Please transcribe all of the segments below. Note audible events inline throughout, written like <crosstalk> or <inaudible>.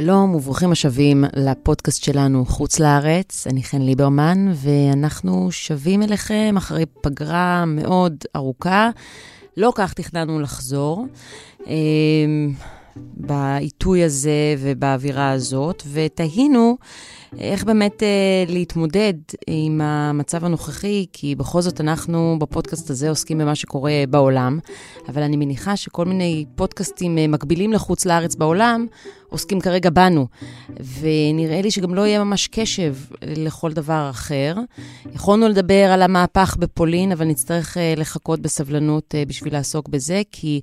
שלום וברוכים השבים לפודקאסט שלנו חוץ לארץ, אני חן ליברמן, ואנחנו שבים אליכם אחרי פגרה מאוד ארוכה. לא כך תכננו לחזור. בעיתוי הזה ובאווירה הזאת, ותהינו איך באמת אה, להתמודד עם המצב הנוכחי, כי בכל זאת אנחנו בפודקאסט הזה עוסקים במה שקורה בעולם, אבל אני מניחה שכל מיני פודקאסטים אה, מקבילים לחוץ לארץ בעולם עוסקים כרגע בנו, ונראה לי שגם לא יהיה ממש קשב לכל דבר אחר. יכולנו לדבר על המהפך בפולין, אבל נצטרך אה, לחכות בסבלנות אה, בשביל לעסוק בזה, כי...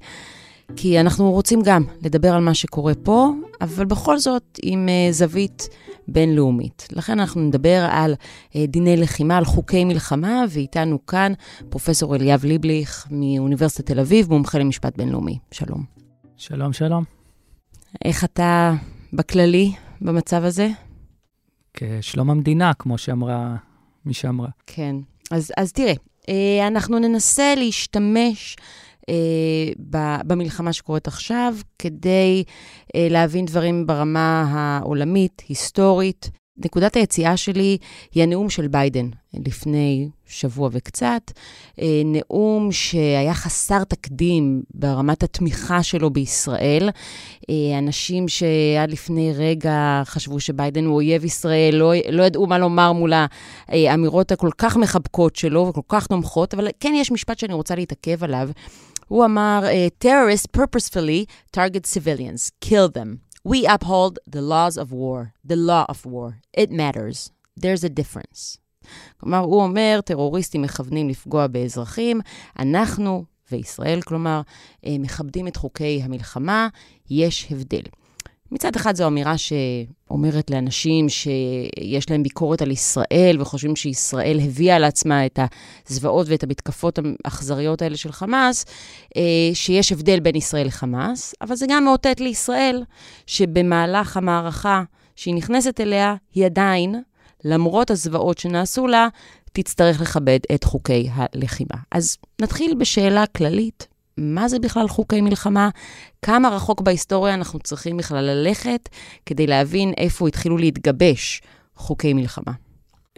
כי אנחנו רוצים גם לדבר על מה שקורה פה, אבל בכל זאת עם uh, זווית בינלאומית. לכן אנחנו נדבר על uh, דיני לחימה, על חוקי מלחמה, ואיתנו כאן פרופסור אליאב ליבליך מאוניברסיטת תל אביב, מומחה למשפט בינלאומי. שלום. שלום, שלום. איך אתה בכללי במצב הזה? כשלום המדינה, כמו שאמרה מי שאמרה. כן. אז, אז תראה, uh, אנחנו ננסה להשתמש אה, במלחמה שקורית עכשיו, כדי אה, להבין דברים ברמה העולמית, היסטורית. נקודת היציאה שלי היא הנאום של ביידן לפני שבוע וקצת, אה, נאום שהיה חסר תקדים ברמת התמיכה שלו בישראל. אנשים שעד לפני רגע חשבו שביידן הוא אויב ישראל, לא, לא ידעו מה לומר מול האמירות הכל כך מחבקות שלו וכל כך תומכות, אבל כן יש משפט שאני רוצה להתעכב עליו. הוא אמר, terrorists purposefully target civilians, kill them. We uphold the laws of war, the law of war. It matters. There's a difference. כלומר, הוא אומר, טרוריסטים מכוונים לפגוע באזרחים, אנחנו, וישראל כלומר, מכבדים את חוקי המלחמה, יש הבדל. מצד אחד זו אמירה שאומרת לאנשים שיש להם ביקורת על ישראל וחושבים שישראל הביאה על עצמה את הזוועות ואת המתקפות האכזריות האלה של חמאס, אה, שיש הבדל בין ישראל לחמאס, אבל זה גם מאותת לישראל שבמהלך המערכה שהיא נכנסת אליה, היא עדיין, למרות הזוועות שנעשו לה, תצטרך לכבד את חוקי הלחימה. אז נתחיל בשאלה כללית. מה זה בכלל חוקי מלחמה, כמה רחוק בהיסטוריה אנחנו צריכים בכלל ללכת כדי להבין איפה התחילו להתגבש חוקי מלחמה.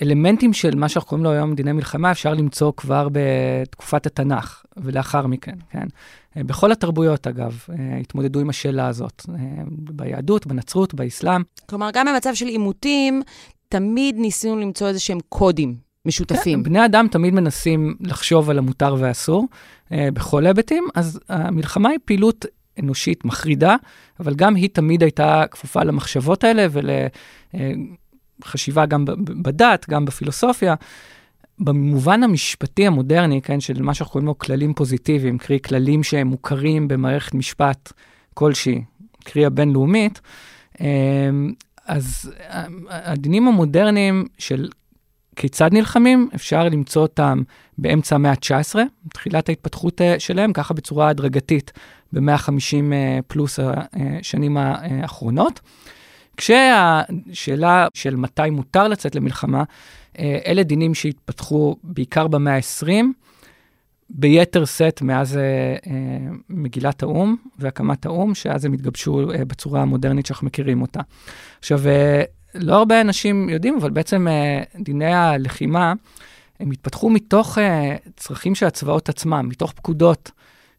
אלמנטים של מה שאנחנו קוראים לו היום דיני מלחמה אפשר למצוא כבר בתקופת התנ"ך ולאחר מכן, כן? בכל התרבויות, אגב, התמודדו עם השאלה הזאת, ביהדות, בנצרות, באסלאם. כלומר, גם במצב של עימותים, תמיד ניסינו למצוא איזה שהם קודים משותפים. כן, בני אדם תמיד מנסים לחשוב על המותר והאסור אה, בכל היבטים, אז המלחמה היא פעילות אנושית מחרידה, אבל גם היא תמיד הייתה כפופה למחשבות האלה ולחשיבה גם בדת, גם בפילוסופיה. במובן המשפטי המודרני, כן, של מה שאנחנו קוראים לו כללים פוזיטיביים, קרי כללים שהם מוכרים במערכת משפט כלשהי, קרי הבינלאומית, אה, אז הדינים המודרניים של כיצד נלחמים? אפשר למצוא אותם באמצע המאה ה-19, תחילת ההתפתחות אה, שלהם, ככה בצורה הדרגתית ב-150 אה, פלוס השנים האחרונות. כשהשאלה של מתי מותר לצאת למלחמה, אה, אלה דינים שהתפתחו בעיקר במאה ה-20, ביתר שאת מאז מגילת האו"ם והקמת האו"ם, שאז הם התגבשו בצורה המודרנית שאנחנו מכירים אותה. עכשיו, לא הרבה אנשים יודעים, אבל בעצם uh, דיני הלחימה, הם התפתחו מתוך uh, צרכים של הצבאות עצמם, מתוך פקודות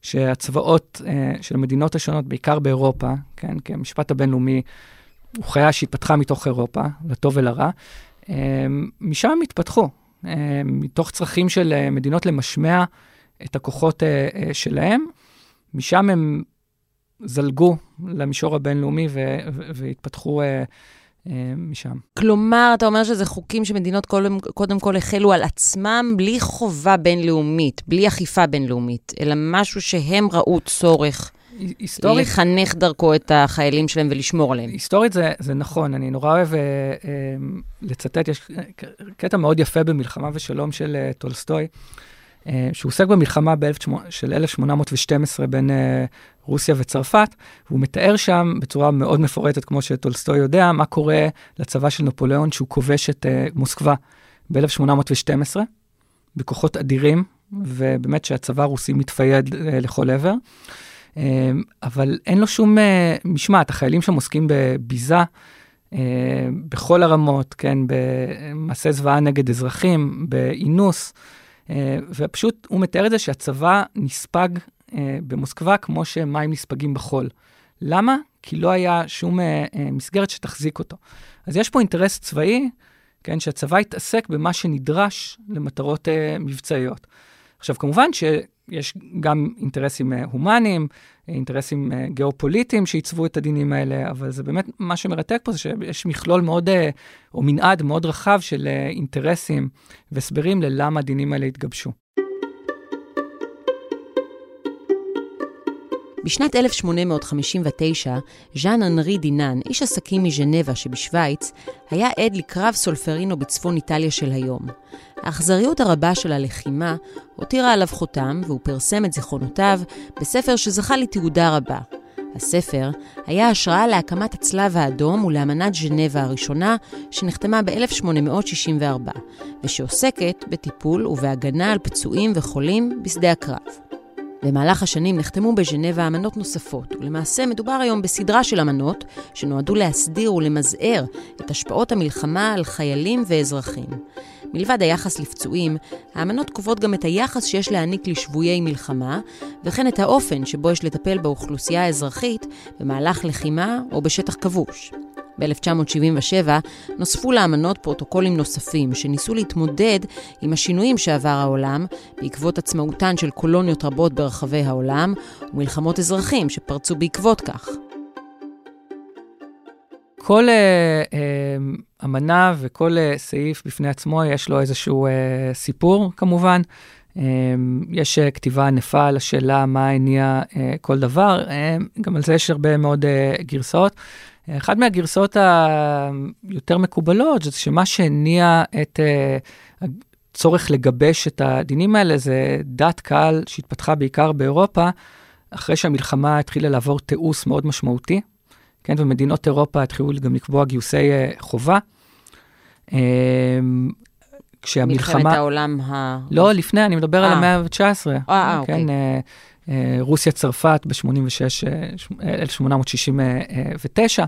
שהצבאות uh, של המדינות השונות, בעיקר באירופה, כן, כי המשפט הבינלאומי הוא חיה שהתפתחה מתוך אירופה, לטוב ולרע, משם הם התפתחו, מתוך צרכים של מדינות למשמע את הכוחות שלהם, משם הם זלגו למישור הבינלאומי והתפתחו... אה, משם. כלומר, אתה אומר שזה חוקים שמדינות קודם, קודם כל החלו על עצמם בלי חובה בינלאומית, בלי אכיפה בינלאומית, אלא משהו שהם ראו צורך. היסטורית... לחנך דרכו את החיילים שלהם ולשמור עליהם. היסטורית זה, זה נכון, אני נורא אוהב uh, uh, לצטט, יש קטע מאוד יפה במלחמה ושלום של uh, טולסטוי, שהוא עוסק במלחמה של 1812 בין uh, רוסיה וצרפת, והוא מתאר שם בצורה מאוד מפורטת, כמו שטולסטוי יודע, מה קורה לצבא של נפוליאון שהוא כובש את uh, מוסקבה ב-1812, בכוחות אדירים, ובאמת שהצבא הרוסי מתפייד לכל עבר. אבל אין לו שום משמעת, החיילים שם עוסקים בביזה. בכל הרמות, כן, במעשי זוועה נגד אזרחים, באינוס, ופשוט הוא מתאר את זה שהצבא נספג במוסקבה כמו שמים נספגים בחול. למה? כי לא היה שום מסגרת שתחזיק אותו. אז יש פה אינטרס צבאי, כן, שהצבא יתעסק במה שנדרש למטרות מבצעיות. עכשיו, כמובן שיש גם אינטרסים הומניים, אינטרסים uh, גיאופוליטיים שעיצבו את הדינים האלה, אבל זה באמת, מה שמרתק פה זה שיש מכלול מאוד, uh, או מנעד מאוד רחב של uh, אינטרסים והסברים ללמה הדינים האלה התגבשו. בשנת 1859, ז'אן אנרי דינן, איש עסקים מז'נבה שבשוויץ, היה עד לקרב סולפרינו בצפון איטליה של היום. האכזריות הרבה של הלחימה הותירה עליו חותם, והוא פרסם את זיכרונותיו בספר שזכה לתעודה רבה. הספר היה השראה להקמת הצלב האדום ולאמנת ז'נבה הראשונה, שנחתמה ב-1864, ושעוסקת בטיפול ובהגנה על פצועים וחולים בשדה הקרב. במהלך השנים נחתמו בז'נבה אמנות נוספות, ולמעשה מדובר היום בסדרה של אמנות שנועדו להסדיר ולמזער את השפעות המלחמה על חיילים ואזרחים. מלבד היחס לפצועים, האמנות קובעות גם את היחס שיש להעניק לשבויי מלחמה, וכן את האופן שבו יש לטפל באוכלוסייה האזרחית במהלך לחימה או בשטח כבוש. ב-1977 נוספו לאמנות פרוטוקולים נוספים שניסו להתמודד עם השינויים שעבר העולם בעקבות עצמאותן של קולוניות רבות ברחבי העולם ומלחמות אזרחים שפרצו בעקבות כך. כל uh, uh, אמנה וכל uh, סעיף בפני עצמו יש לו איזשהו uh, סיפור כמובן. Uh, יש uh, כתיבה ענפה על השאלה מה הניע uh, כל דבר, uh, גם על זה יש הרבה מאוד uh, גרסאות. אחת מהגרסאות היותר מקובלות זה שמה שהניע את uh, הצורך לגבש את הדינים האלה זה דת קהל שהתפתחה בעיקר באירופה, אחרי שהמלחמה התחילה לעבור תיעוש מאוד משמעותי, כן, ומדינות אירופה התחילו גם לקבוע גיוסי uh, חובה. Uh, כשהמלחמה... מלחמת העולם ה... לא, לפני, אני מדבר 아. על המאה ה-19. אה, אוקיי. כן, אה, רוסיה צרפת ב-86, 1869,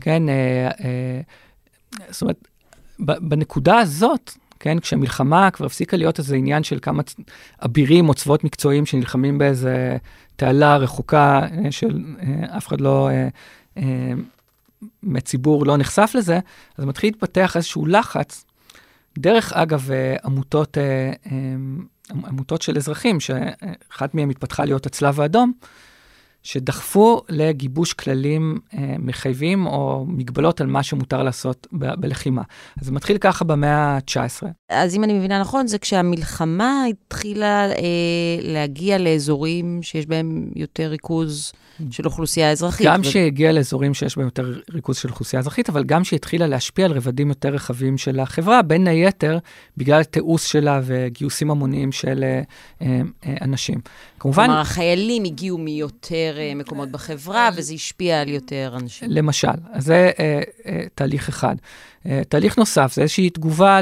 כן, אה, אה, זאת אומרת, בנקודה הזאת, כן, כשהמלחמה כבר הפסיקה להיות איזה עניין של כמה אבירים או צבאות מקצועיים שנלחמים באיזה תעלה רחוקה של אף אחד לא, מציבור לא נחשף לזה, אז מתחיל להתפתח איזשהו לחץ, דרך אגב עמותות עמותות של אזרחים, שאחת מהן התפתחה להיות הצלב האדום, שדחפו לגיבוש כללים אה, מחייבים או מגבלות על מה שמותר לעשות ב- בלחימה. אז זה מתחיל ככה במאה ה-19. אז אם אני מבינה נכון, זה כשהמלחמה התחילה אה, להגיע לאזורים שיש בהם יותר ריכוז של אוכלוסייה אזרחית. גם שהגיעה ו... לאזורים שיש בהם יותר ריכוז של אוכלוסייה אזרחית, אבל גם שהתחילה להשפיע על רבדים יותר רחבים של החברה, בין היתר בגלל תיעוש שלה וגיוסים המוניים של אה, אה, אנשים. כמובן... כלומר, החיילים הגיעו מיותר אה, מקומות בחברה, וזה השפיע על יותר אנשים. למשל, אז זה אה, אה, תהליך אחד. אה, תהליך נוסף זה איזושהי תגובה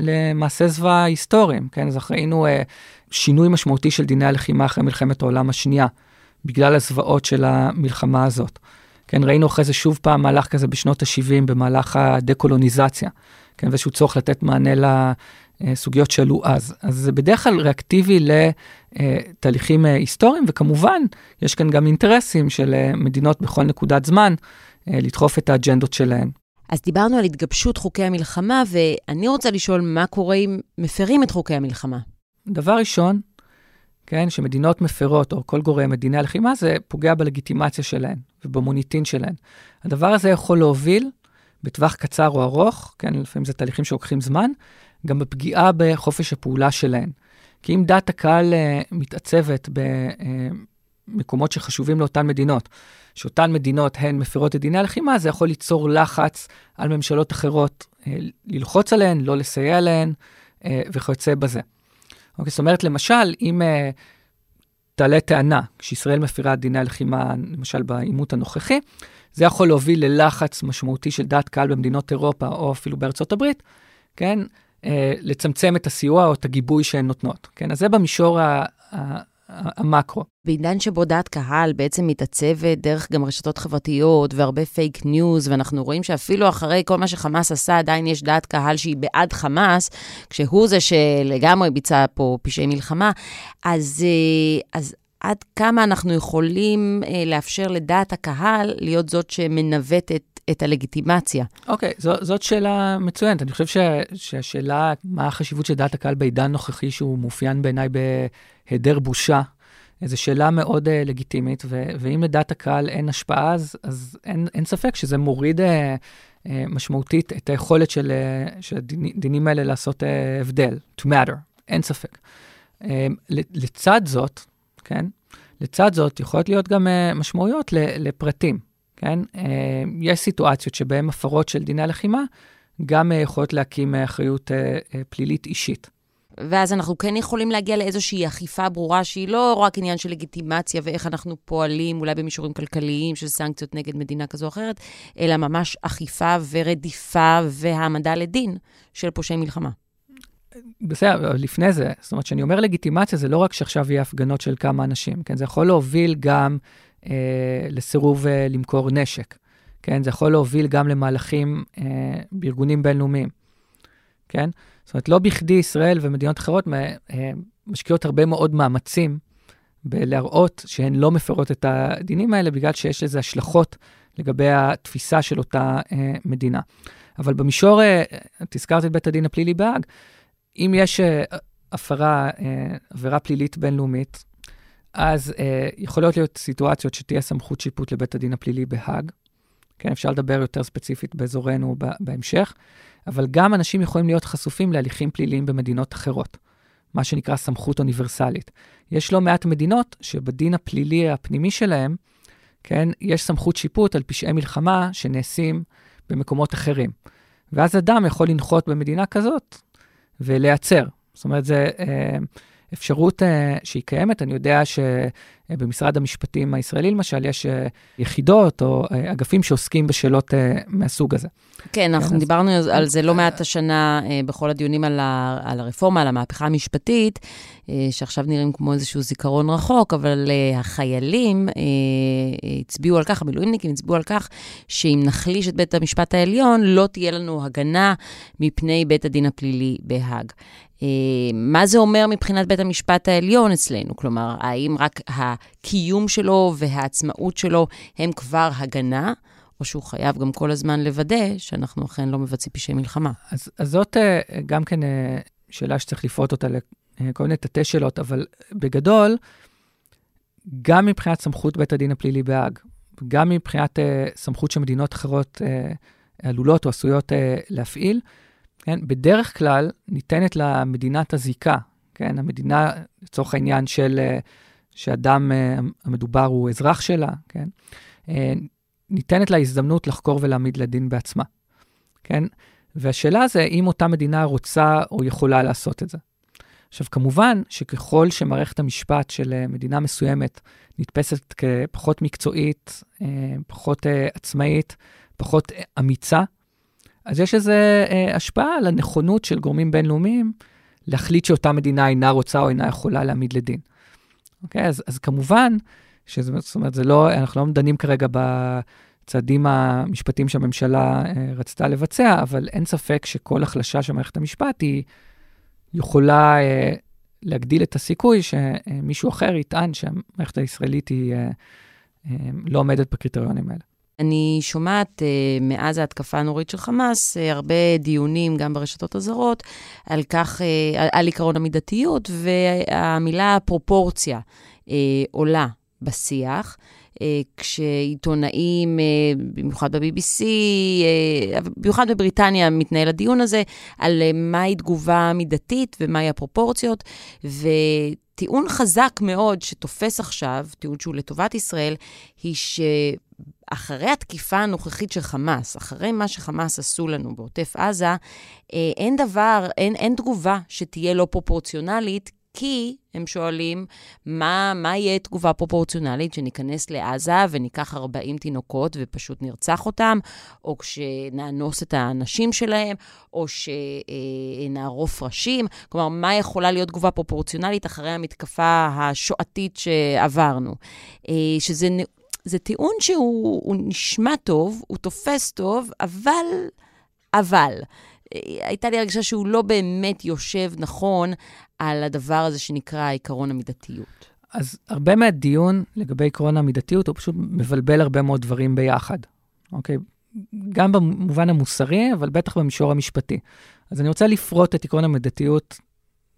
למעשי זוועה היסטוריים, כן? אז ראינו אה, שינוי משמעותי של דיני הלחימה אחרי מלחמת העולם השנייה. בגלל הזוועות של המלחמה הזאת. כן, ראינו אחרי זה שוב פעם מהלך כזה בשנות ה-70 במהלך הדקולוניזציה, כן, ואיזשהו צורך לתת מענה לסוגיות שעלו אז. אז זה בדרך כלל ריאקטיבי לתהליכים היסטוריים, וכמובן, יש כאן גם אינטרסים של מדינות בכל נקודת זמן לדחוף את האג'נדות שלהן. אז דיברנו על התגבשות חוקי המלחמה, ואני רוצה לשאול מה קורה אם מפרים את חוקי המלחמה. דבר ראשון, כן, שמדינות מפרות, או כל גורם מדיני הלחימה, זה פוגע בלגיטימציה שלהן ובמוניטין שלהן. הדבר הזה יכול להוביל, בטווח קצר או ארוך, כן, לפעמים זה תהליכים שלוקחים זמן, גם בפגיעה בחופש הפעולה שלהן. כי אם דעת הקהל uh, מתעצבת במקומות uh, שחשובים לאותן מדינות, שאותן מדינות הן מפרות את דיני הלחימה, זה יכול ליצור לחץ על ממשלות אחרות uh, ללחוץ עליהן, לא לסייע להן uh, וכיוצא בזה. אוקיי, זאת אומרת, למשל, אם uh, תעלה טענה, כשישראל מפירה דיני הלחימה, למשל בעימות הנוכחי, זה יכול להוביל ללחץ משמעותי של דעת קהל במדינות אירופה, או אפילו בארצות הברית, כן? uh, לצמצם את הסיוע או את הגיבוי שהן נותנות, כן? אז זה במישור ה- ה- המקרו. בעידן שבו דעת קהל בעצם מתעצבת דרך גם רשתות חברתיות והרבה פייק ניוז, ואנחנו רואים שאפילו אחרי כל מה שחמאס עשה, עדיין יש דעת קהל שהיא בעד חמאס, כשהוא זה שלגמרי ביצע פה פשעי מלחמה, אז, אה, אז עד כמה אנחנו יכולים אה, לאפשר לדעת הקהל להיות זאת שמנווטת את הלגיטימציה? אוקיי, okay, זאת שאלה מצוינת. אני חושב ש, שהשאלה, מה החשיבות של דעת הקהל בעידן נוכחי, שהוא מאופיין בעיניי בהיעדר בושה, זו שאלה מאוד uh, לגיטימית, ו- ואם לדעת הקהל אין השפעה, אז, אז אין, אין ספק שזה מוריד uh, uh, משמעותית את היכולת של, uh, של הדינים האלה לעשות uh, הבדל, to matter, אין ספק. Uh, לצד זאת, כן, לצד זאת יכולות להיות גם uh, משמעויות לפרטים, כן? Uh, יש סיטואציות שבהן הפרות של דיני הלחימה גם uh, יכולות להקים אחריות פלילית אישית. ואז אנחנו כן יכולים להגיע לאיזושהי אכיפה ברורה שהיא לא רק עניין של לגיטימציה ואיך אנחנו פועלים, אולי במישורים כלכליים של סנקציות נגד מדינה כזו או אחרת, אלא ממש אכיפה ורדיפה והעמדה לדין של פושעי מלחמה. בסדר, לפני זה, זאת אומרת, כשאני אומר לגיטימציה, זה לא רק שעכשיו יהיה הפגנות של כמה אנשים, כן? זה יכול להוביל גם אה, לסירוב אה, למכור נשק, כן? זה יכול להוביל גם למהלכים אה, בארגונים בינלאומיים, כן? זאת אומרת, לא בכדי ישראל ומדינות אחרות אה, משקיעות הרבה מאוד מאמצים בלהראות שהן לא מפרות את הדינים האלה, בגלל שיש לזה השלכות לגבי התפיסה של אותה אה, מדינה. אבל במישור, אה, את הזכרת את בית הדין הפלילי בהאג, אם יש אה, הפרה, אה, עבירה פלילית בינלאומית, אז אה, יכולות להיות סיטואציות שתהיה סמכות שיפוט לבית הדין הפלילי בהאג. כן, אפשר לדבר יותר ספציפית באזורנו בהמשך, אבל גם אנשים יכולים להיות חשופים להליכים פליליים במדינות אחרות, מה שנקרא סמכות אוניברסלית. יש לא מעט מדינות שבדין הפלילי הפנימי שלהם, כן, יש סמכות שיפוט על פשעי מלחמה שנעשים במקומות אחרים. ואז אדם יכול לנחות במדינה כזאת ולהיעצר. זאת אומרת, זו אה, אפשרות אה, שהיא קיימת. אני יודע שבמשרד המשפטים הישראלי, למשל, יש אה, יחידות או אה, אגפים שעוסקים בשאלות מהסוג הזה. כן, אנחנו כן, דיברנו אז... על זה לא מעט השנה בכל הדיונים על, ה, על הרפורמה, על המהפכה המשפטית, שעכשיו נראים כמו איזשהו זיכרון רחוק, אבל החיילים הצביעו על כך, המילואימניקים הצביעו על כך, שאם נחליש את בית המשפט העליון, לא תהיה לנו הגנה מפני בית הדין הפלילי בהאג. אה, מה זה אומר מבחינת בית המשפט העליון אצלנו? כלומר, האם רק הקיום שלו והעצמאות שלו הם כבר הגנה? או שהוא חייב גם כל הזמן לוודא שאנחנו אכן לא מבצעים פשעי מלחמה. אז, אז זאת אה, גם כן אה, שאלה שצריך לפרוט אותה לכל מיני תתי שאלות, אבל בגדול, גם מבחינת סמכות בית הדין הפלילי בהאג, גם מבחינת סמכות שמדינות אחרות עלולות או עשויות להפעיל, כן, בדרך כלל ניתנת למדינת הזיקה, כן, המדינה, לצורך העניין של, שאדם המדובר הוא אזרח שלה, כן, ניתנת לה הזדמנות לחקור ולהעמיד לדין בעצמה, כן? והשאלה זה אם אותה מדינה רוצה או יכולה לעשות את זה. עכשיו, כמובן שככל שמערכת המשפט של אה, מדינה מסוימת נתפסת כפחות מקצועית, אה, פחות אה, עצמאית, פחות אמיצה, אז יש איזו השפעה על הנכונות של גורמים בינלאומיים להחליט שאותה מדינה אינה רוצה או אינה יכולה להעמיד לדין. אוקיי? אז, אז כמובן זאת אומרת, זה לא, אנחנו לא דנים כרגע בצעדים המשפטיים שהממשלה אה, רצתה לבצע, אבל אין ספק שכל החלשה של מערכת המשפט היא יכולה אה, להגדיל את הסיכוי שמישהו אחר יטען שהמערכת הישראלית היא אה, לא עומדת בקריטריונים האלה. אני שומעת uh, מאז ההתקפה הנורית של חמאס uh, הרבה דיונים, גם ברשתות הזרות, על כך, uh, על, על עקרון המידתיות, והמילה פרופורציה uh, עולה בשיח. אה, כשעיתונאים, אה, במיוחד ב-BBC, אה, במיוחד בבריטניה מתנהל הדיון הזה, על מהי תגובה מידתית ומהי הפרופורציות. וטיעון חזק מאוד שתופס עכשיו, טיעון שהוא לטובת ישראל, היא ש... אחרי התקיפה הנוכחית של חמאס, אחרי מה שחמאס עשו לנו בעוטף עזה, אין דבר, אין, אין תגובה שתהיה לא פרופורציונלית, כי הם שואלים, מה, מה יהיה תגובה פרופורציונלית שניכנס לעזה וניקח 40 תינוקות ופשוט נרצח אותם, או כשנאנוס את האנשים שלהם, או שנערוף ראשים? כלומר, מה יכולה להיות תגובה פרופורציונלית אחרי המתקפה השואתית שעברנו? אה, שזה זה טיעון שהוא נשמע טוב, הוא תופס טוב, אבל, אבל, הייתה לי הרגשה שהוא לא באמת יושב נכון על הדבר הזה שנקרא עקרון המידתיות. אז הרבה מהדיון לגבי עקרון המידתיות, הוא פשוט מבלבל הרבה מאוד דברים ביחד, אוקיי? גם במובן המוסרי, אבל בטח במישור המשפטי. אז אני רוצה לפרוט את עקרון המידתיות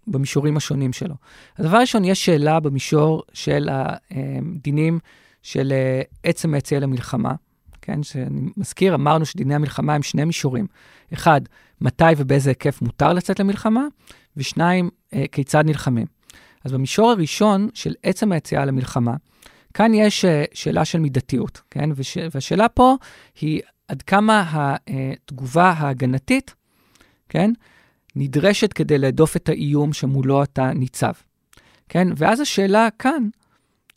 במישורים השונים שלו. הדבר הראשון, יש שאלה במישור של הדינים של אה, עצם היציאה למלחמה, כן? שאני מזכיר, אמרנו שדיני המלחמה הם שני מישורים. אחד, מתי ובאיזה היקף מותר לצאת למלחמה, ושניים, אה, כיצד נלחמים. אז במישור הראשון של עצם היציאה למלחמה, כאן יש אה, שאלה של מידתיות, כן? וש, והשאלה פה היא עד כמה התגובה ההגנתית, כן? נדרשת כדי להדוף את האיום שמולו אתה ניצב, כן? ואז השאלה כאן,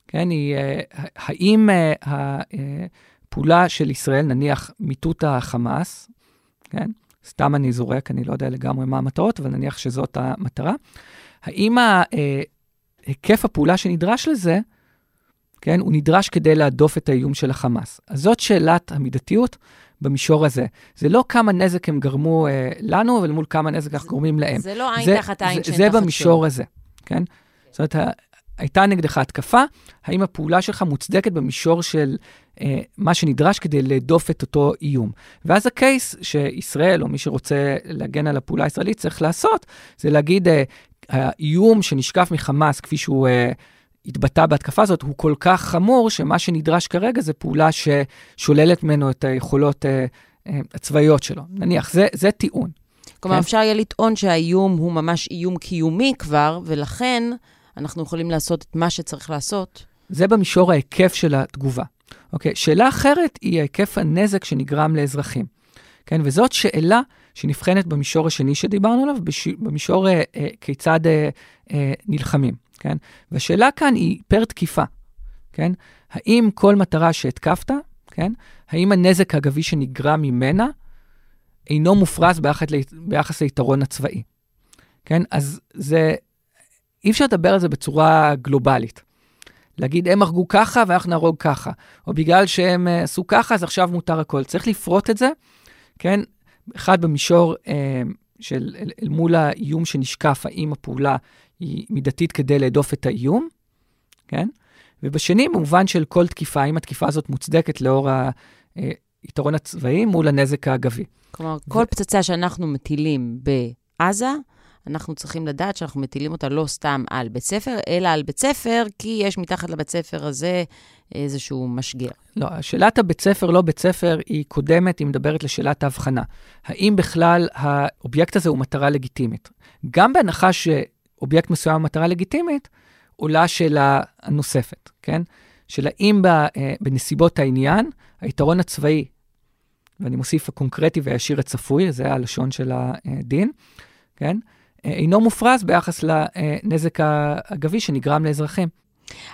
כן, היא אה, האם הפעולה של ישראל, נניח מיטוט החמאס, כן? סתם אני זורק, אני לא יודע לגמרי מה המטרות, אבל נניח שזאת המטרה. האם היקף הפעולה שנדרש לזה, כן, הוא נדרש כדי להדוף את האיום של החמאס. אז זאת שאלת המידתיות במישור הזה. זה לא כמה נזק הם גרמו אה, לנו, אבל מול כמה נזק אנחנו גורמים להם. זה לא עין תחת עין שאין תחת זה במישור הזה, כן? זאת אומרת, הייתה נגדך התקפה, האם הפעולה שלך מוצדקת במישור של אה, מה שנדרש כדי להדוף את אותו איום. ואז הקייס שישראל, או מי שרוצה להגן על הפעולה הישראלית, צריך לעשות, זה להגיד, אה, האיום שנשקף מחמאס, כפי שהוא אה, התבטא בהתקפה הזאת, הוא כל כך חמור, שמה שנדרש כרגע זה פעולה ששוללת ממנו את היכולות אה, אה, הצבאיות שלו. נניח, זה, זה טיעון. כלומר, כן? אפשר יהיה לטעון שהאיום הוא ממש איום קיומי כבר, ולכן אנחנו יכולים לעשות את מה שצריך לעשות. זה במישור ההיקף של התגובה. אוקיי, שאלה אחרת היא היקף הנזק שנגרם לאזרחים. כן, וזאת שאלה שנבחנת במישור השני שדיברנו עליו, בש... במישור אה, אה, כיצד אה, אה, נלחמים, כן? והשאלה כאן היא פר תקיפה, כן? האם כל מטרה שהתקפת, כן? האם הנזק האגבי שנגרם ממנה אינו מופרז ביחד, ביחס ליתרון הצבאי, כן? אז זה, אי אפשר לדבר על זה בצורה גלובלית. להגיד, הם הרגו ככה ואנחנו נהרוג ככה, או בגלל שהם uh, עשו ככה, אז עכשיו מותר הכל. צריך לפרוט את זה, כן? אחד במישור uh, של אל, אל מול האיום שנשקף, האם הפעולה היא מידתית כדי להדוף את האיום, כן? ובשני, במובן של כל תקיפה, האם התקיפה הזאת מוצדקת לאור היתרון אה, הצבאי מול הנזק האגבי. כלומר, כל ו... פצצה שאנחנו מטילים בעזה, אנחנו צריכים לדעת שאנחנו מטילים אותה לא סתם על בית ספר, אלא על בית ספר, כי יש מתחת לבית ספר הזה איזשהו משגר. לא, שאלת הבית ספר, לא בית ספר, היא קודמת, היא מדברת לשאלת ההבחנה. האם בכלל האובייקט הזה הוא מטרה לגיטימית? גם בהנחה שאובייקט מסוים הוא מטרה לגיטימית, עולה שאלה נוספת, כן? של האם אה, בנסיבות העניין, היתרון הצבאי, ואני מוסיף הקונקרטי והישיר הצפוי, זה הלשון של הדין, כן? אינו מופרז ביחס לנזק האגבי שנגרם לאזרחים.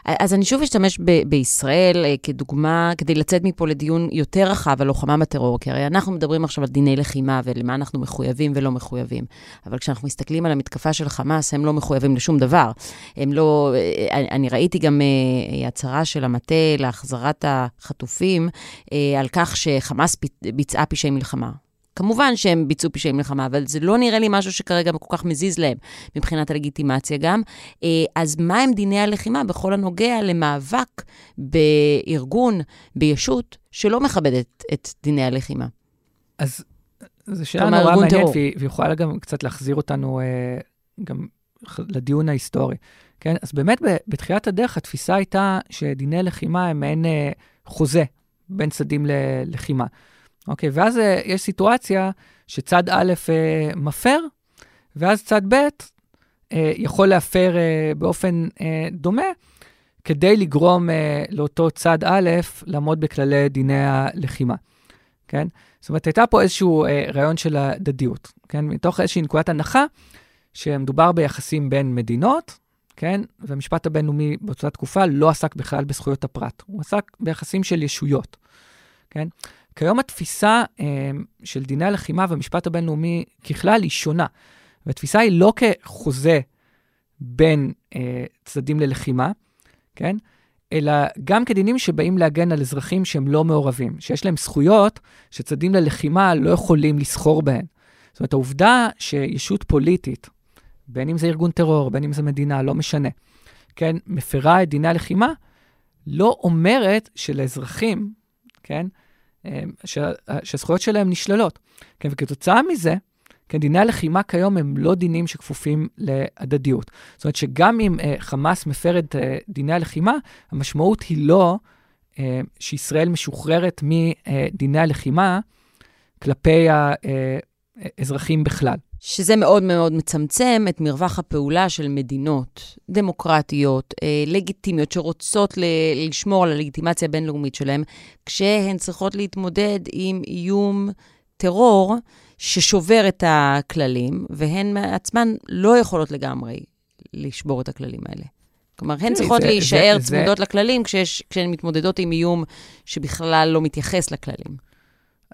אז אני שוב אשתמש ב- בישראל אה, כדוגמה, כדי לצאת מפה לדיון יותר רחב על לוחמה בטרור, כי הרי אנחנו מדברים עכשיו על דיני לחימה ולמה אנחנו מחויבים ולא מחויבים. אבל כשאנחנו מסתכלים על המתקפה של חמאס, הם לא מחויבים לשום דבר. הם לא... אה, אני ראיתי גם uh, הצהרה של המטה להחזרת החטופים על כך שחמאס ביצעה פשעי מלחמה. כמובן שהם ביצעו פשעי מלחמה, אבל זה לא נראה לי משהו שכרגע כל כך מזיז להם מבחינת הלגיטימציה גם. אה, אז מה הם דיני הלחימה בכל הנוגע למאבק בארגון, בישות, שלא מכבדת את דיני הלחימה? אז זו שאלה נורא מעניינת, והיא יכולה גם קצת להחזיר אותנו אה, גם לדיון ההיסטורי. כן, אז באמת בתחילת הדרך התפיסה הייתה שדיני לחימה הם מעין אה, חוזה בין צדדים ללחימה. אוקיי, ואז uh, יש סיטואציה שצד א' uh, מפר, ואז צד ב' uh, יכול להפר באופן דומה, כדי לגרום לאותו צד א' לעמוד בכללי דיני הלחימה, כן? זאת אומרת, הייתה פה איזשהו רעיון של הדדיות, כן? מתוך איזושהי נקודת הנחה שמדובר ביחסים בין מדינות, כן? והמשפט הבינלאומי באותה תקופה לא עסק בכלל בזכויות הפרט, הוא עסק ביחסים של ישויות, כן? כיום התפיסה אה, של דיני הלחימה והמשפט הבינלאומי ככלל היא שונה, והתפיסה היא לא כחוזה בין אה, צדדים ללחימה, כן? אלא גם כדינים שבאים להגן על אזרחים שהם לא מעורבים, שיש להם זכויות שצדדים ללחימה לא יכולים לסחור בהן. זאת אומרת, העובדה שישות פוליטית, בין אם זה ארגון טרור, בין אם זה מדינה, לא משנה, כן, מפרה את דיני הלחימה, לא אומרת שלאזרחים, כן, אה, שהזכויות שלהם נשללות. כן, וכתוצאה מזה, כן, דיני הלחימה כיום הם לא דינים שכפופים להדדיות. זאת אומרת שגם אם uh, חמאס מפר את uh, דיני הלחימה, המשמעות היא לא uh, שישראל משוחררת מדיני הלחימה כלפי האזרחים בכלל. שזה מאוד מאוד מצמצם את מרווח הפעולה של מדינות דמוקרטיות, לגיטימיות, שרוצות לשמור על הלגיטימציה הבינלאומית שלהן, כשהן צריכות להתמודד עם איום טרור ששובר את הכללים, והן עצמן לא יכולות לגמרי לשבור את הכללים האלה. כלומר, הן צריכות זה, להישאר זה, צמודות זה... לכללים כשיש, כשהן מתמודדות עם איום שבכלל לא מתייחס לכללים.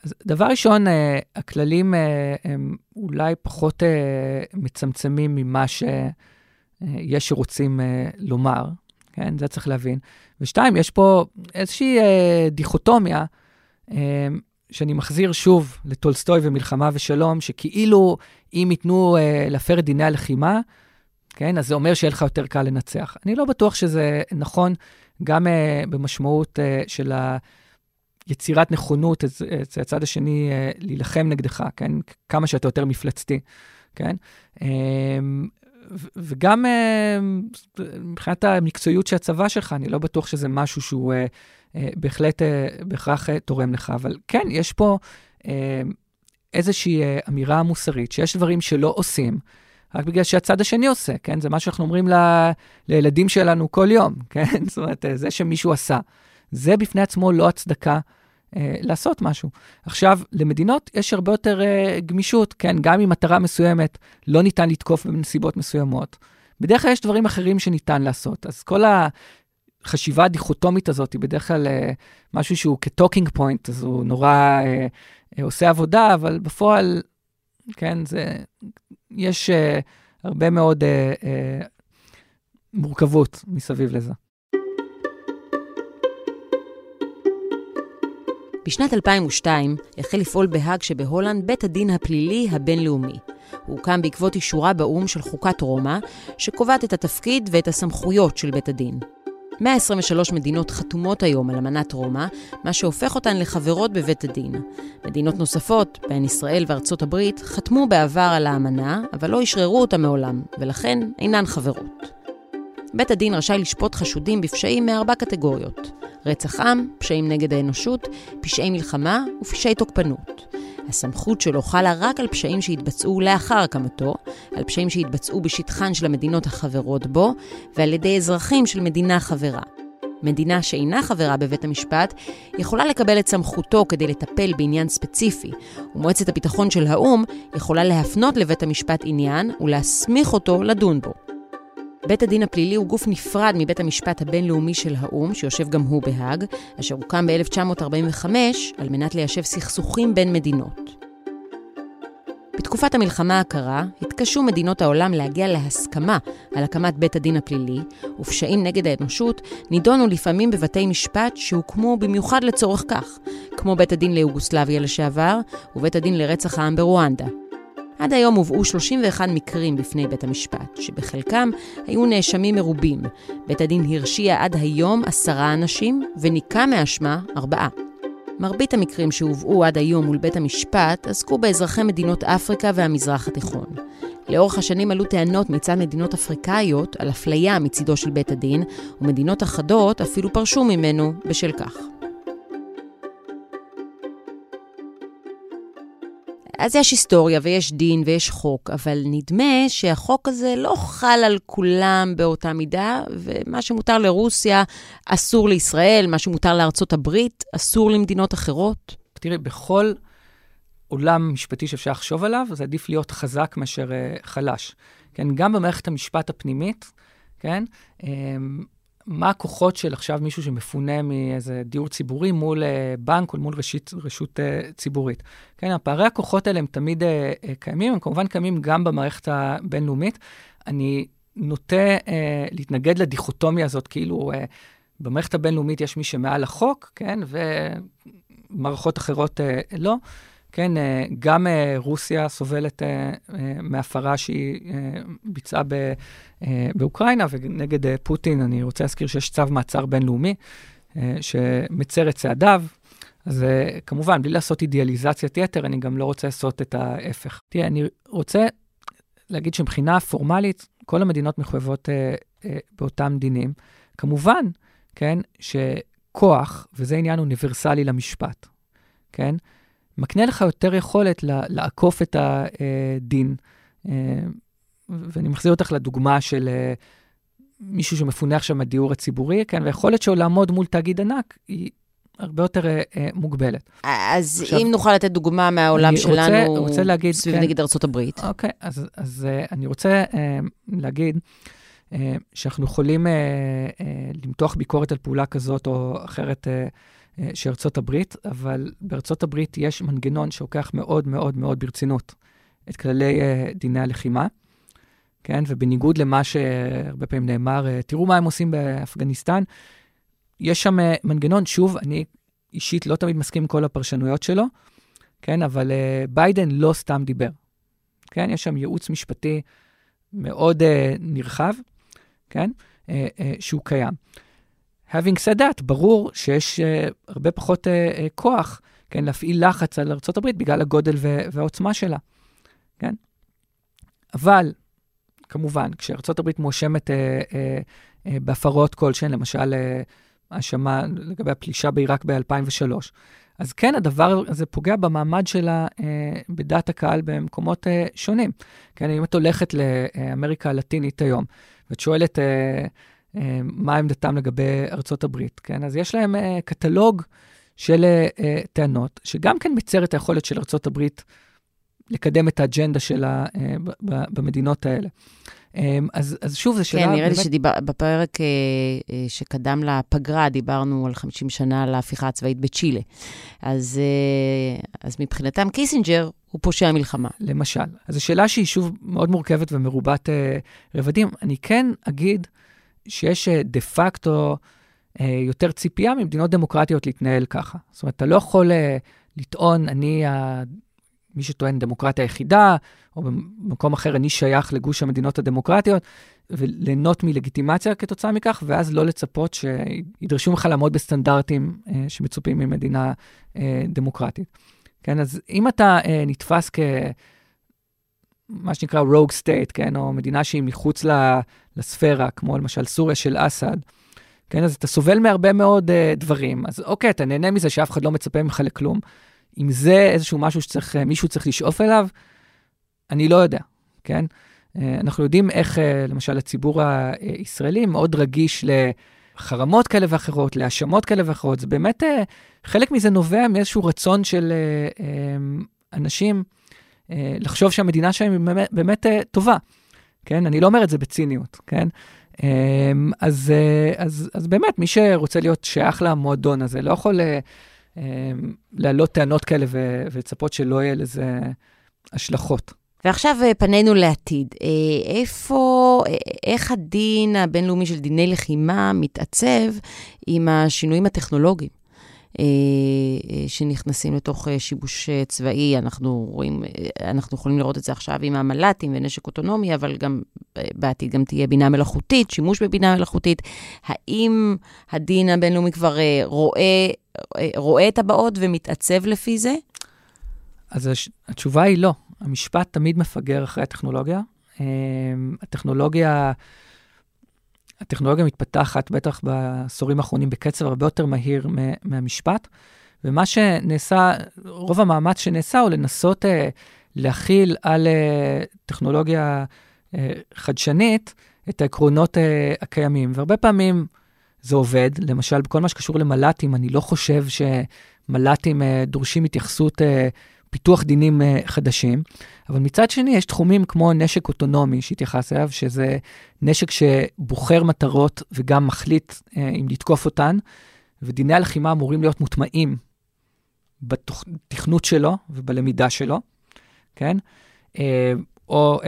אז דבר ראשון, אה, הכללים אה, הם אולי פחות אה, מצמצמים ממה שיש שרוצים לומר, כן? זה צריך להבין. ושתיים, יש פה איזושהי דיכוטומיה שאני מחזיר שוב לטולסטוי ומלחמה ושלום, שכאילו אם ייתנו להפר את דיני הלחימה, כן, אז זה אומר שיהיה לך יותר קל לנצח. אני לא בטוח שזה נכון, גם במשמעות של יצירת נכונות אצל הצד השני אה, להילחם נגדך, כן, כמה שאתה יותר מפלצתי, כן. אה, וגם אה, מבחינת המקצועיות של הצבא שלך, אני לא בטוח שזה משהו שהוא אה, בהחלט בהכרח תורם לך. אבל כן, יש פה איזושהי אמירה מוסרית, שיש דברים שלא עושים, רק בגלל שהצד השני עושה, כן? זה מה שאנחנו אומרים ל... לילדים שלנו כל יום, <laughs> כן? זאת אומרת, זה שמישהו עשה. זה בפני עצמו לא הצדקה לעשות משהו. עכשיו, למדינות יש הרבה יותר אה, גמישות, כן, גם עם מטרה מסוימת לא ניתן לתקוף בנסיבות מסוימות. בדרך כלל יש דברים אחרים שניתן לעשות. אז כל החשיבה הדיכוטומית הזאת היא בדרך כלל אה, משהו שהוא כ talking point, אז הוא נורא אה, אה, עושה עבודה, אבל בפועל, כן, זה, יש אה, הרבה מאוד אה, אה, מורכבות מסביב לזה. בשנת 2002 החל לפעול בהאג שבהולנד בית הדין הפלילי הבינלאומי. הוא הוקם בעקבות אישורה באו"ם של חוקת רומא, שקובעת את התפקיד ואת הסמכויות של בית הדין. 123 מדינות חתומות היום על אמנת רומא, מה שהופך אותן לחברות בבית הדין. מדינות נוספות, בהן ישראל וארצות הברית, חתמו בעבר על האמנה, אבל לא אשררו אותה מעולם, ולכן אינן חברות. בית הדין רשאי לשפוט חשודים בפשעים מארבע קטגוריות רצח עם, פשעים נגד האנושות, פשעי מלחמה ופשעי תוקפנות. הסמכות שלו חלה רק על פשעים שהתבצעו לאחר הקמתו, על פשעים שהתבצעו בשטחן של המדינות החברות בו, ועל ידי אזרחים של מדינה חברה. מדינה שאינה חברה בבית המשפט יכולה לקבל את סמכותו כדי לטפל בעניין ספציפי, ומועצת הביטחון של האו"ם יכולה להפנות לבית המשפט עניין ולהסמיך אותו לדון בו. בית הדין הפלילי הוא גוף נפרד מבית המשפט הבינלאומי של האו"ם, שיושב גם הוא בהאג, אשר הוקם ב-1945 על מנת ליישב סכסוכים בין מדינות. בתקופת המלחמה הקרה, התקשו מדינות העולם להגיע להסכמה על הקמת בית הדין הפלילי, ופשעים נגד האנושות נידונו לפעמים בבתי משפט שהוקמו במיוחד לצורך כך, כמו בית הדין ליוגוסלביה לשעבר, ובית הדין לרצח העם ברואנדה. עד היום הובאו 31 מקרים בפני בית המשפט, שבחלקם היו נאשמים מרובים. בית הדין הרשיע עד היום עשרה אנשים, וניקה מאשמה ארבעה. מרבית המקרים שהובאו עד היום מול בית המשפט עסקו באזרחי מדינות אפריקה והמזרח התיכון. לאורך השנים עלו טענות מצד מדינות אפריקאיות על אפליה מצידו של בית הדין, ומדינות אחדות אפילו פרשו ממנו בשל כך. אז יש היסטוריה ויש דין ויש חוק, אבל נדמה שהחוק הזה לא חל על כולם באותה מידה, ומה שמותר לרוסיה אסור לישראל, מה שמותר לארצות הברית אסור למדינות אחרות. תראי, בכל עולם משפטי שאפשר לחשוב עליו, זה עדיף להיות חזק מאשר uh, חלש. כן, גם במערכת המשפט הפנימית, כן? מה הכוחות של עכשיו מישהו שמפונה מאיזה דיור ציבורי מול בנק או מול רשית, רשות ציבורית. כן, הפערי הכוחות האלה הם תמיד קיימים, הם כמובן קיימים גם במערכת הבינלאומית. אני נוטה אה, להתנגד לדיכוטומיה הזאת, כאילו אה, במערכת הבינלאומית יש מי שמעל החוק, כן, ומערכות אחרות אה, לא. כן, אה, גם אה, רוסיה סובלת אה, מהפרה שהיא ביצעה באוקראינה, ונגד פוטין אני רוצה להזכיר שיש צו מעצר בינלאומי שמצר את צעדיו. אז כמובן, בלי לעשות אידיאליזציית יתר, אני גם לא רוצה לעשות את ההפך. תראה, אני רוצה להגיד שמבחינה פורמלית, כל המדינות מחויבות באותם דינים. כמובן, כן, שכוח, וזה עניין אוניברסלי למשפט, כן, מקנה לך יותר יכולת לעקוף את הדין. אה, ואני מחזיר אותך לדוגמה של אה, מישהו שמפונה עכשיו מהדיור הציבורי, כן, והיכולת שלו לעמוד מול תאגיד ענק היא הרבה יותר uh, מוגבלת. אז עכשיו, אם נוכל לתת דוגמה מהעולם שלנו, רוצה, רוצה להגיד, סביב כן, נגיד ארה"ב. אוקיי, אז, אז אני רוצה להגיד uh, שאנחנו יכולים למתוח ביקורת על פעולה כזאת או אחרת uh, של ארצות הברית, אבל בארצות הברית יש מנגנון שלוקח מאוד מאוד מאוד ברצינות את כללי uh, דיני הלחימה. כן, ובניגוד למה שהרבה פעמים נאמר, תראו מה הם עושים באפגניסטן, יש שם אה, מנגנון, שוב, אני אישית לא תמיד מסכים עם כל הפרשנויות שלו, כן, אבל ביידן לא סתם דיבר. כן, יש שם ייעוץ משפטי מאוד נרחב, כן, שהוא קיים. Having said that, ברור שיש uh, הרבה פחות uh, uh, כוח, כן, להפעיל לחץ על ארה"ב בגלל הגודל והעוצמה שלה, כן? אבל, כמובן, כשארה"ב מואשמת uh, uh, uh, בהפרות כלשהן, למשל, uh, האשמה לגבי הפלישה בעיראק ב-2003. אז כן, הדבר הזה פוגע במעמד שלה אה, בדעת הקהל במקומות אה, שונים. כן, אם את הולכת לאמריקה הלטינית היום, ואת שואלת אה, מה עמדתם לגבי ארצות הברית, כן, אז יש להם אה, קטלוג של אה, אה טענות, שגם כן מצר את היכולת של ארצות הברית לקדם את האג'נדה שלה אה, במדינות האלה. אז, אז שוב, זו שאלה... כן, נראה לי שבפרק אה, אה, שקדם לפגרה דיברנו על 50 שנה להפיכה הצבאית בצ'ילה. אז, אה, אז מבחינתם קיסינג'ר הוא פושע מלחמה. למשל. אז זו שאלה שהיא שוב מאוד מורכבת ומרובת רבדים. אני כן אגיד שיש דה פקטו יותר ציפייה ממדינות דמוקרטיות להתנהל ככה. זאת אומרת, אתה לא יכול לטעון, אני מי שטוען דמוקרטיה היחידה, או במקום אחר אני שייך לגוש המדינות הדמוקרטיות, וליהנות מלגיטימציה כתוצאה מכך, ואז לא לצפות שידרשו ממך לעמוד בסטנדרטים אה, שמצופים ממדינה אה, דמוקרטית. כן, אז אם אתה אה, נתפס כ... מה שנקרא רוג סטייט, כן, או מדינה שהיא מחוץ לספירה, כמו למשל סוריה של אסד, כן, אז אתה סובל מהרבה מאוד uh, דברים. אז אוקיי, אתה נהנה מזה שאף אחד לא מצפה ממך לכלום, אם זה איזשהו משהו שמישהו צריך לשאוף אליו, אני לא יודע, כן? אה, אנחנו יודעים איך, אה, למשל, הציבור הישראלי מאוד רגיש לחרמות כאלה ואחרות, להאשמות כאלה ואחרות. זה באמת, אה, חלק מזה נובע מאיזשהו רצון של אנשים לחשוב שהמדינה שלהם היא באמת, באמת טובה, כן? אני לא אומר את זה בציניות, כן? אז, אז, אז באמת, מי שרוצה להיות שייך למועדון הזה, לא יכול אמ, להעלות טענות כאלה ולצפות שלא יהיה לזה השלכות. ועכשיו אה, פנינו לעתיד. אה, איפה, אה, איך הדין הבינלאומי של דיני לחימה מתעצב עם השינויים הטכנולוגיים? שנכנסים לתוך שיבוש צבאי. אנחנו רואים, אנחנו יכולים לראות את זה עכשיו עם המל"טים ונשק אוטונומי, אבל גם בעתיד גם תהיה בינה מלאכותית, שימוש בבינה מלאכותית. האם הדין הבינלאומי כבר רואה רואה את הבאות ומתעצב לפי זה? אז התשובה היא לא. המשפט תמיד מפגר אחרי הטכנולוגיה. הטכנולוגיה, הטכנולוגיה מתפתחת, בטח בעשורים האחרונים, בקצב הרבה יותר מהיר מהמשפט. ומה שנעשה, רוב המאמץ שנעשה הוא לנסות uh, להכיל על uh, טכנולוגיה uh, חדשנית את העקרונות uh, הקיימים. והרבה פעמים זה עובד. למשל, בכל מה שקשור למל"טים, אני לא חושב שמל"טים uh, דורשים התייחסות uh, פיתוח דינים חדשים, אבל מצד שני יש תחומים כמו נשק אוטונומי שהתייחס אליו, שזה נשק שבוחר מטרות וגם מחליט אם לתקוף אותן, ודיני הלחימה אמורים להיות מוטמעים בתכנות שלו ובלמידה שלו, כן? או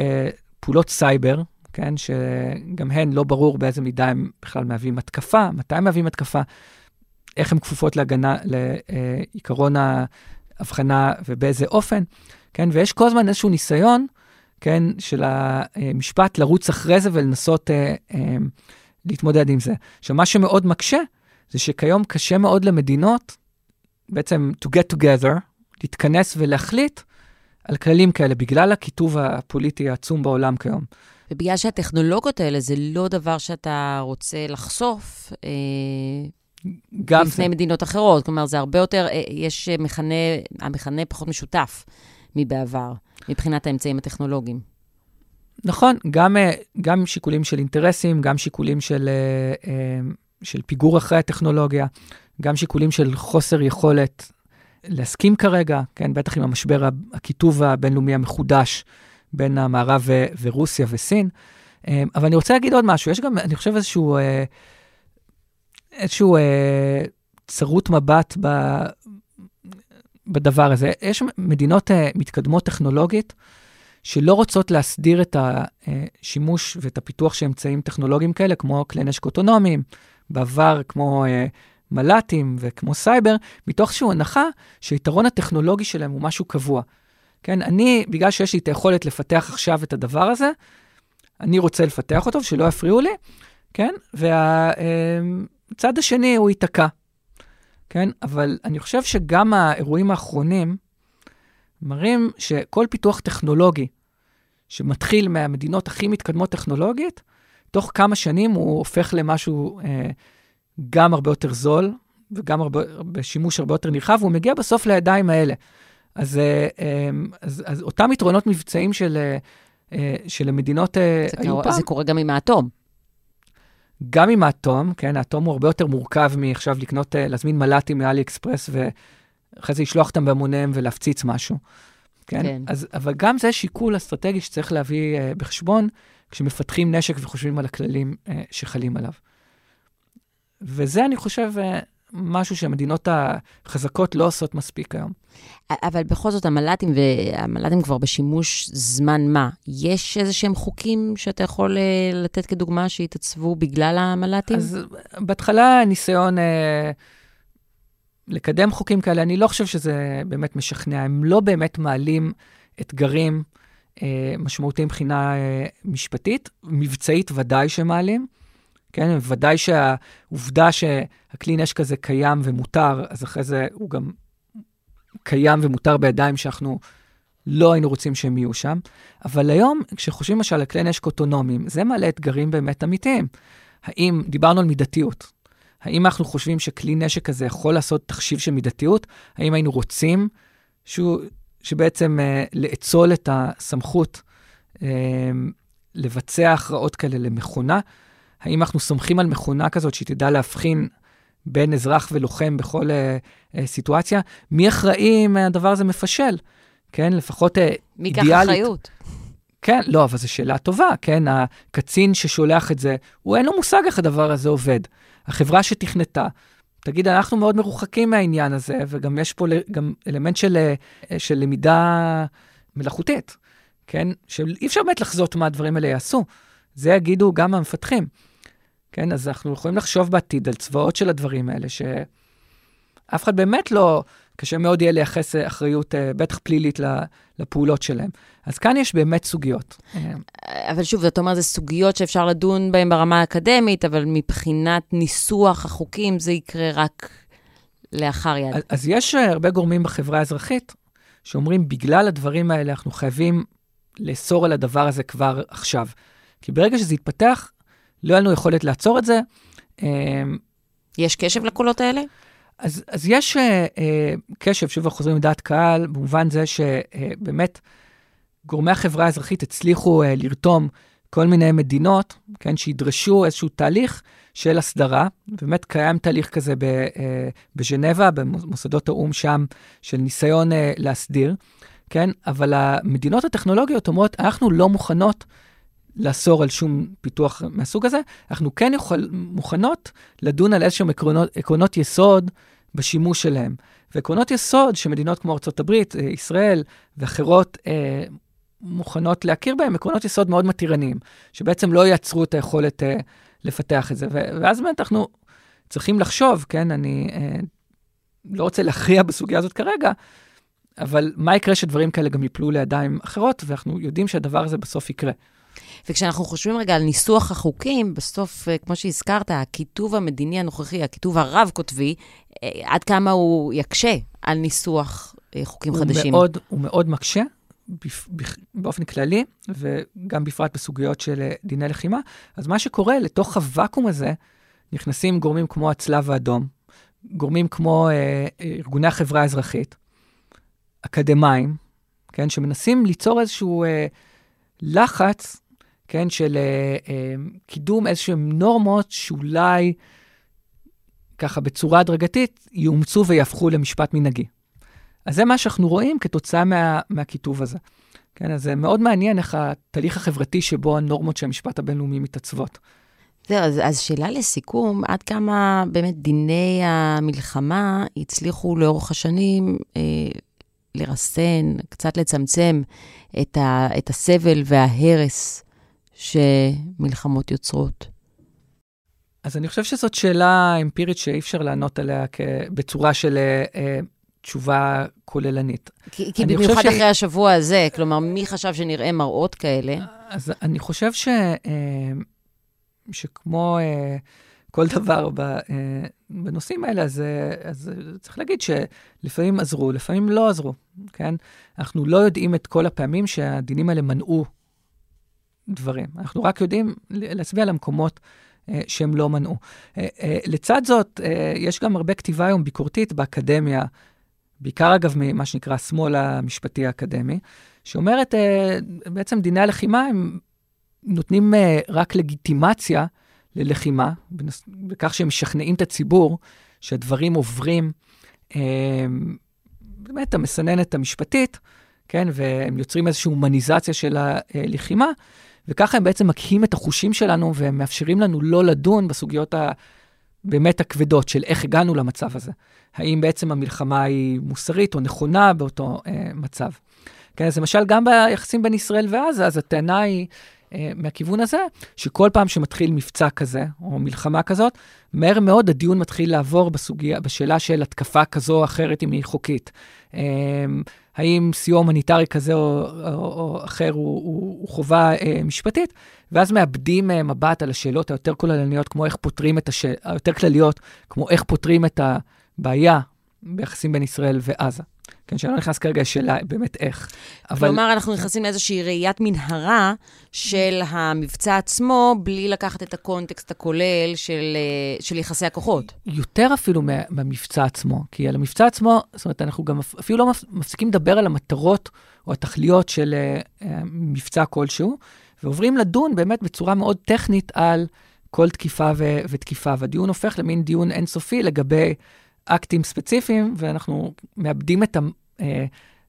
פעולות סייבר, כן? שגם הן לא ברור באיזה מידה הם בכלל מהווים התקפה, מתי הם מהווים התקפה, איך הן כפופות להגנה, לעיקרון ההבחנה ובאיזה אופן, כן? ויש כל הזמן איזשהו ניסיון, כן, של המשפט לרוץ אחרי זה ולנסות אה, אה, להתמודד עם זה. עכשיו, מה שמאוד מקשה, זה שכיום קשה מאוד למדינות, בעצם to get together, להתכנס ולהחליט על כללים כאלה, בגלל הקיטוב הפוליטי העצום בעולם כיום. ובגלל שהטכנולוגיות האלה זה לא דבר שאתה רוצה לחשוף אה, גם בפני זה. מדינות אחרות. כלומר, זה הרבה יותר, אה, יש מכנה, המכנה פחות משותף מבעבר, מבחינת האמצעים הטכנולוגיים. נכון, גם, אה, גם שיקולים של אינטרסים, גם שיקולים של, אה, אה, של פיגור אחרי הטכנולוגיה, גם שיקולים של חוסר יכולת להסכים כרגע, כן, בטח עם המשבר הקיטוב הבינלאומי המחודש בין המערב ורוסיה וסין. אבל אני רוצה להגיד עוד משהו, יש גם, אני חושב, איזשהו, אה, איזשהו אה, צרות מבט ב, בדבר הזה. יש מדינות אה, מתקדמות טכנולוגית שלא רוצות להסדיר את השימוש ואת הפיתוח של אמצעים טכנולוגיים כאלה, כמו כלי נשק אוטונומיים, בעבר כמו מל"טים וכמו סייבר, מתוך איזושהי הנחה שהיתרון הטכנולוגי שלהם הוא משהו קבוע. כן, אני, בגלל שיש לי את היכולת לפתח עכשיו את הדבר הזה, אני רוצה לפתח אותו, שלא יפריעו לי, כן? והצד השני הוא ייתקע, כן? אבל אני חושב שגם האירועים האחרונים מראים שכל פיתוח טכנולוגי שמתחיל מהמדינות הכי מתקדמות טכנולוגית, תוך כמה שנים הוא הופך למשהו אה, גם הרבה יותר זול, וגם הרבה, בשימוש הרבה יותר נרחב, והוא מגיע בסוף לידיים האלה. אז, אה, אמ, אז, אז אותם יתרונות מבצעים של, אה, אה, של המדינות היו קורה, פעם. זה קורה גם עם האטום. גם עם האטום, כן, האטום הוא הרבה יותר מורכב מעכשיו לקנות, להזמין מל"טים מאלי אקספרס, ואחרי זה לשלוח אותם בהמוניהם ולהפציץ משהו. כן? כן. אז, אבל גם זה שיקול אסטרטגי שצריך להביא uh, בחשבון כשמפתחים נשק וחושבים על הכללים uh, שחלים עליו. וזה, אני חושב, uh, משהו שהמדינות החזקות לא עושות מספיק היום. אבל בכל זאת, המל"טים, והמל"טים כבר בשימוש זמן מה, יש איזה שהם חוקים שאתה יכול אה, לתת כדוגמה שהתעצבו בגלל המל"טים? אז בהתחלה ניסיון אה, לקדם חוקים כאלה, אני לא חושב שזה באמת משכנע. הם לא באמת מעלים אתגרים אה, משמעותיים מבחינה אה, משפטית, מבצעית ודאי שמעלים. כן, ודאי שהעובדה שהכלי נשק הזה קיים ומותר, אז אחרי זה הוא גם קיים ומותר בידיים שאנחנו לא היינו רוצים שהם יהיו שם. אבל היום, כשחושבים למשל על כלי נשק אוטונומיים, זה מעלה אתגרים באמת אמיתיים. האם, דיברנו על מידתיות, האם אנחנו חושבים שכלי נשק כזה יכול לעשות תחשיב של מידתיות? האם היינו רוצים שהוא, שבעצם uh, לאצול את הסמכות uh, לבצע הכרעות כאלה למכונה? האם אנחנו סומכים על מכונה כזאת שהיא תדע להבחין בין אזרח ולוחם בכל uh, uh, סיטואציה? מי אחראי אם הדבר הזה מפשל? כן, לפחות uh, מי אידיאלית. מי ייקח אחריות? כן, לא, אבל זו שאלה טובה, כן? הקצין ששולח את זה, הוא אין לו מושג איך הדבר הזה עובד. החברה שתכנתה, תגיד, אנחנו מאוד מרוחקים מהעניין הזה, וגם יש פה גם אלמנט של, של למידה מלאכותית, כן? שאי אפשר באמת לחזות מה הדברים האלה יעשו. זה יגידו גם המפתחים. כן, אז אנחנו יכולים לחשוב בעתיד על צבאות של הדברים האלה, שאף אחד באמת לא, קשה מאוד יהיה לייחס אחריות, אה, בטח פלילית, לפעולות שלהם. אז כאן יש באמת סוגיות. אבל שוב, אתה אומר, זה סוגיות שאפשר לדון בהן ברמה האקדמית, אבל מבחינת ניסוח החוקים, זה יקרה רק לאחר יד. אז, אז יש הרבה גורמים בחברה האזרחית שאומרים, בגלל הדברים האלה, אנחנו חייבים לאסור על הדבר הזה כבר עכשיו. כי ברגע שזה יתפתח, לא היה לנו יכולת לעצור את זה. אמ, יש קשב לקולות האלה? אז, אז יש uh, uh, קשב, שוב אנחנו חוזרים לדעת קהל, במובן זה שבאמת uh, גורמי החברה האזרחית הצליחו uh, לרתום כל מיני מדינות, כן, שידרשו איזשהו תהליך של הסדרה. באמת קיים תהליך כזה בז'נבה, במוסדות האו"ם שם, של ניסיון להסדיר, כן? אבל המדינות הטכנולוגיות אומרות, אנחנו לא מוכנות לאסור על שום פיתוח מהסוג הזה, אנחנו כן יכול, מוכנות לדון על איזשהם עקרונות, עקרונות יסוד בשימוש שלהם. ועקרונות יסוד שמדינות כמו ארה"ב, אה, ישראל ואחרות אה, מוכנות להכיר בהם, עקרונות יסוד מאוד מתירניים, שבעצם לא יעצרו את היכולת אה, לפתח את זה. ואז באמת אנחנו צריכים לחשוב, כן, אני אה, לא רוצה להכריע בסוגיה הזאת כרגע, אבל מה יקרה שדברים כאלה גם ייפלו לידיים אחרות, ואנחנו יודעים שהדבר הזה בסוף יקרה. וכשאנחנו חושבים רגע על ניסוח החוקים, בסוף, אה, כמו שהזכרת, הכיתוב המדיני הנוכחי, הכיתוב הרב-קוטבי, אה, עד כמה הוא יקשה על ניסוח אה, חוקים הוא חדשים. מאוד, הוא מאוד מקשה. באופן כללי, וגם בפרט בסוגיות של דיני לחימה. אז מה שקורה, לתוך הוואקום הזה נכנסים גורמים כמו הצלב האדום, גורמים כמו אה, ארגוני החברה האזרחית, אקדמאים, כן, שמנסים ליצור איזשהו אה, לחץ כן, של uh, uh, קידום איזשהן נורמות שאולי ככה בצורה הדרגתית יאומצו ויהפכו למשפט מנהגי. אז זה מה שאנחנו רואים כתוצאה מה, מהכיתוב הזה. כן, אז זה מאוד מעניין איך התהליך החברתי שבו הנורמות של המשפט הבינלאומי מתעצבות. זהו, אז, אז שאלה לסיכום, עד כמה באמת דיני המלחמה הצליחו לאורך השנים אה, לרסן, קצת לצמצם את, ה, את הסבל וההרס שמלחמות יוצרות? אז אני חושב שזאת שאלה אמפירית שאי אפשר לענות עליה בצורה של אה, אה, תשובה כוללנית. כי, כי במיוחד ש... אחרי השבוע הזה, כלומר, מי חשב שנראה מראות כאלה? אז אני חושב ש, אה, שכמו אה, כל דבר ב, אה, בנושאים האלה, אז, אה, אז צריך להגיד שלפעמים עזרו, לפעמים לא עזרו, כן? אנחנו לא יודעים את כל הפעמים שהדינים האלה מנעו דברים. אנחנו רק יודעים להצביע על המקומות אה, שהם לא מנעו. אה, אה, לצד זאת, אה, יש גם הרבה כתיבה היום ביקורתית באקדמיה, בעיקר אגב ממה שנקרא השמאל המשפטי האקדמי, שאומרת, אה, בעצם דיני הלחימה הם נותנים אה, רק לגיטימציה ללחימה, בכך שהם משכנעים את הציבור שהדברים עוברים, אה, באמת, המסננת המשפטית, כן, והם יוצרים איזושהי הומניזציה של הלחימה, וככה הם בעצם מקהים את החושים שלנו והם מאפשרים לנו לא לדון בסוגיות הבאמת הכבדות של איך הגענו למצב הזה. האם בעצם המלחמה היא מוסרית או נכונה באותו אה, מצב. כן, אז למשל, גם ביחסים בין ישראל ועזה, אז הטענה היא מהכיוון הזה, שכל פעם שמתחיל מבצע כזה, או מלחמה כזאת, מהר מאוד הדיון מתחיל לעבור בסוגיה, בשאלה של התקפה כזו או אחרת, אם היא חוקית. אה, האם סיוע הומניטרי כזה או, או, או אחר הוא, הוא, הוא חובה אה, משפטית, ואז מאבדים אה, מבט על השאלות היותר כוללניות, כמו איך פותרים את השאלות, היותר כלליות, כמו איך פותרים את הבעיה ביחסים בין ישראל ועזה. כן, שאני לא נכנס כרגע לשאלה באמת איך. אבל... כלומר, אנחנו נכנסים לאיזושהי ראיית מנהרה של המבצע עצמו, בלי לקחת את הקונטקסט הכולל של, אה, של יחסי הכוחות. יותר אפילו מהמבצע עצמו, כי על המבצע עצמו, זאת אומרת, אנחנו גם אפילו לא מפסיקים לדבר על המטרות או התכליות של uh, מבצע כלשהו, ועוברים לדון באמת בצורה מאוד טכנית על כל תקיפה ו- ותקיפה, והדיון הופך למין דיון אינסופי לגבי אקטים ספציפיים, ואנחנו מאבדים את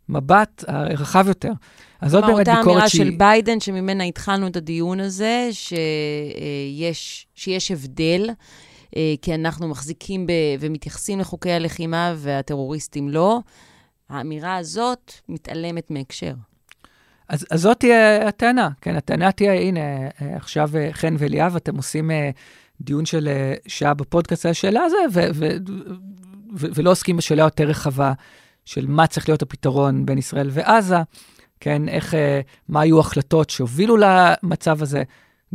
המבט הרחב יותר. אז זאת באמת ביקורת שהיא... אותה אמירה של ביידן, שממנה התחלנו את הדיון הזה, שיש, שיש הבדל, אה, כי אנחנו מחזיקים ב, ומתייחסים לחוקי הלחימה והטרוריסטים לא. האמירה הזאת מתעלמת מהקשר. אז, אז זאת תהיה הטענה, כן, הטענה תהיה, הנה, אה, עכשיו אה, חן ואליאב, אתם עושים דיון של שעה בפודקאסט על השאלה הזו, ולא עוסקים בשאלה יותר רחבה של מה צריך להיות הפתרון בין ישראל ועזה, כן, איך, אה, מה היו ההחלטות שהובילו למצב הזה,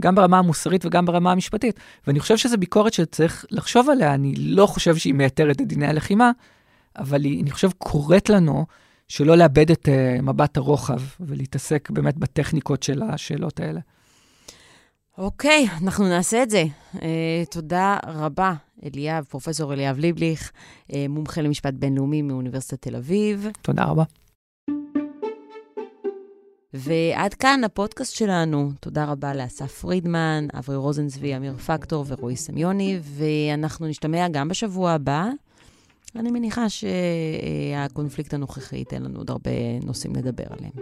גם ברמה המוסרית וגם ברמה המשפטית. ואני חושב שזו ביקורת שצריך לחשוב עליה, אני לא חושב שהיא מייתרת את דיני הלחימה, אבל היא, אני חושב, קוראת לנו שלא לאבד את uh, מבט הרוחב ולהתעסק באמת בטכניקות של השאלות האלה. אוקיי, אנחנו נעשה את זה. Uh, תודה רבה, אליאב, פרופ' אליאב ליבליך, uh, מומחה למשפט בינלאומי מאוניברסיטת תל אביב. תודה רבה. ועד כאן הפודקאסט שלנו. תודה רבה לאסף פרידמן, אברי רוזנצבי, אמיר פקטור ורועי סמיוני, ואנחנו נשתמע גם בשבוע הבא. אני מניחה שהקונפליקט הנוכחי ייתן לנו עוד הרבה נושאים לדבר עליהם.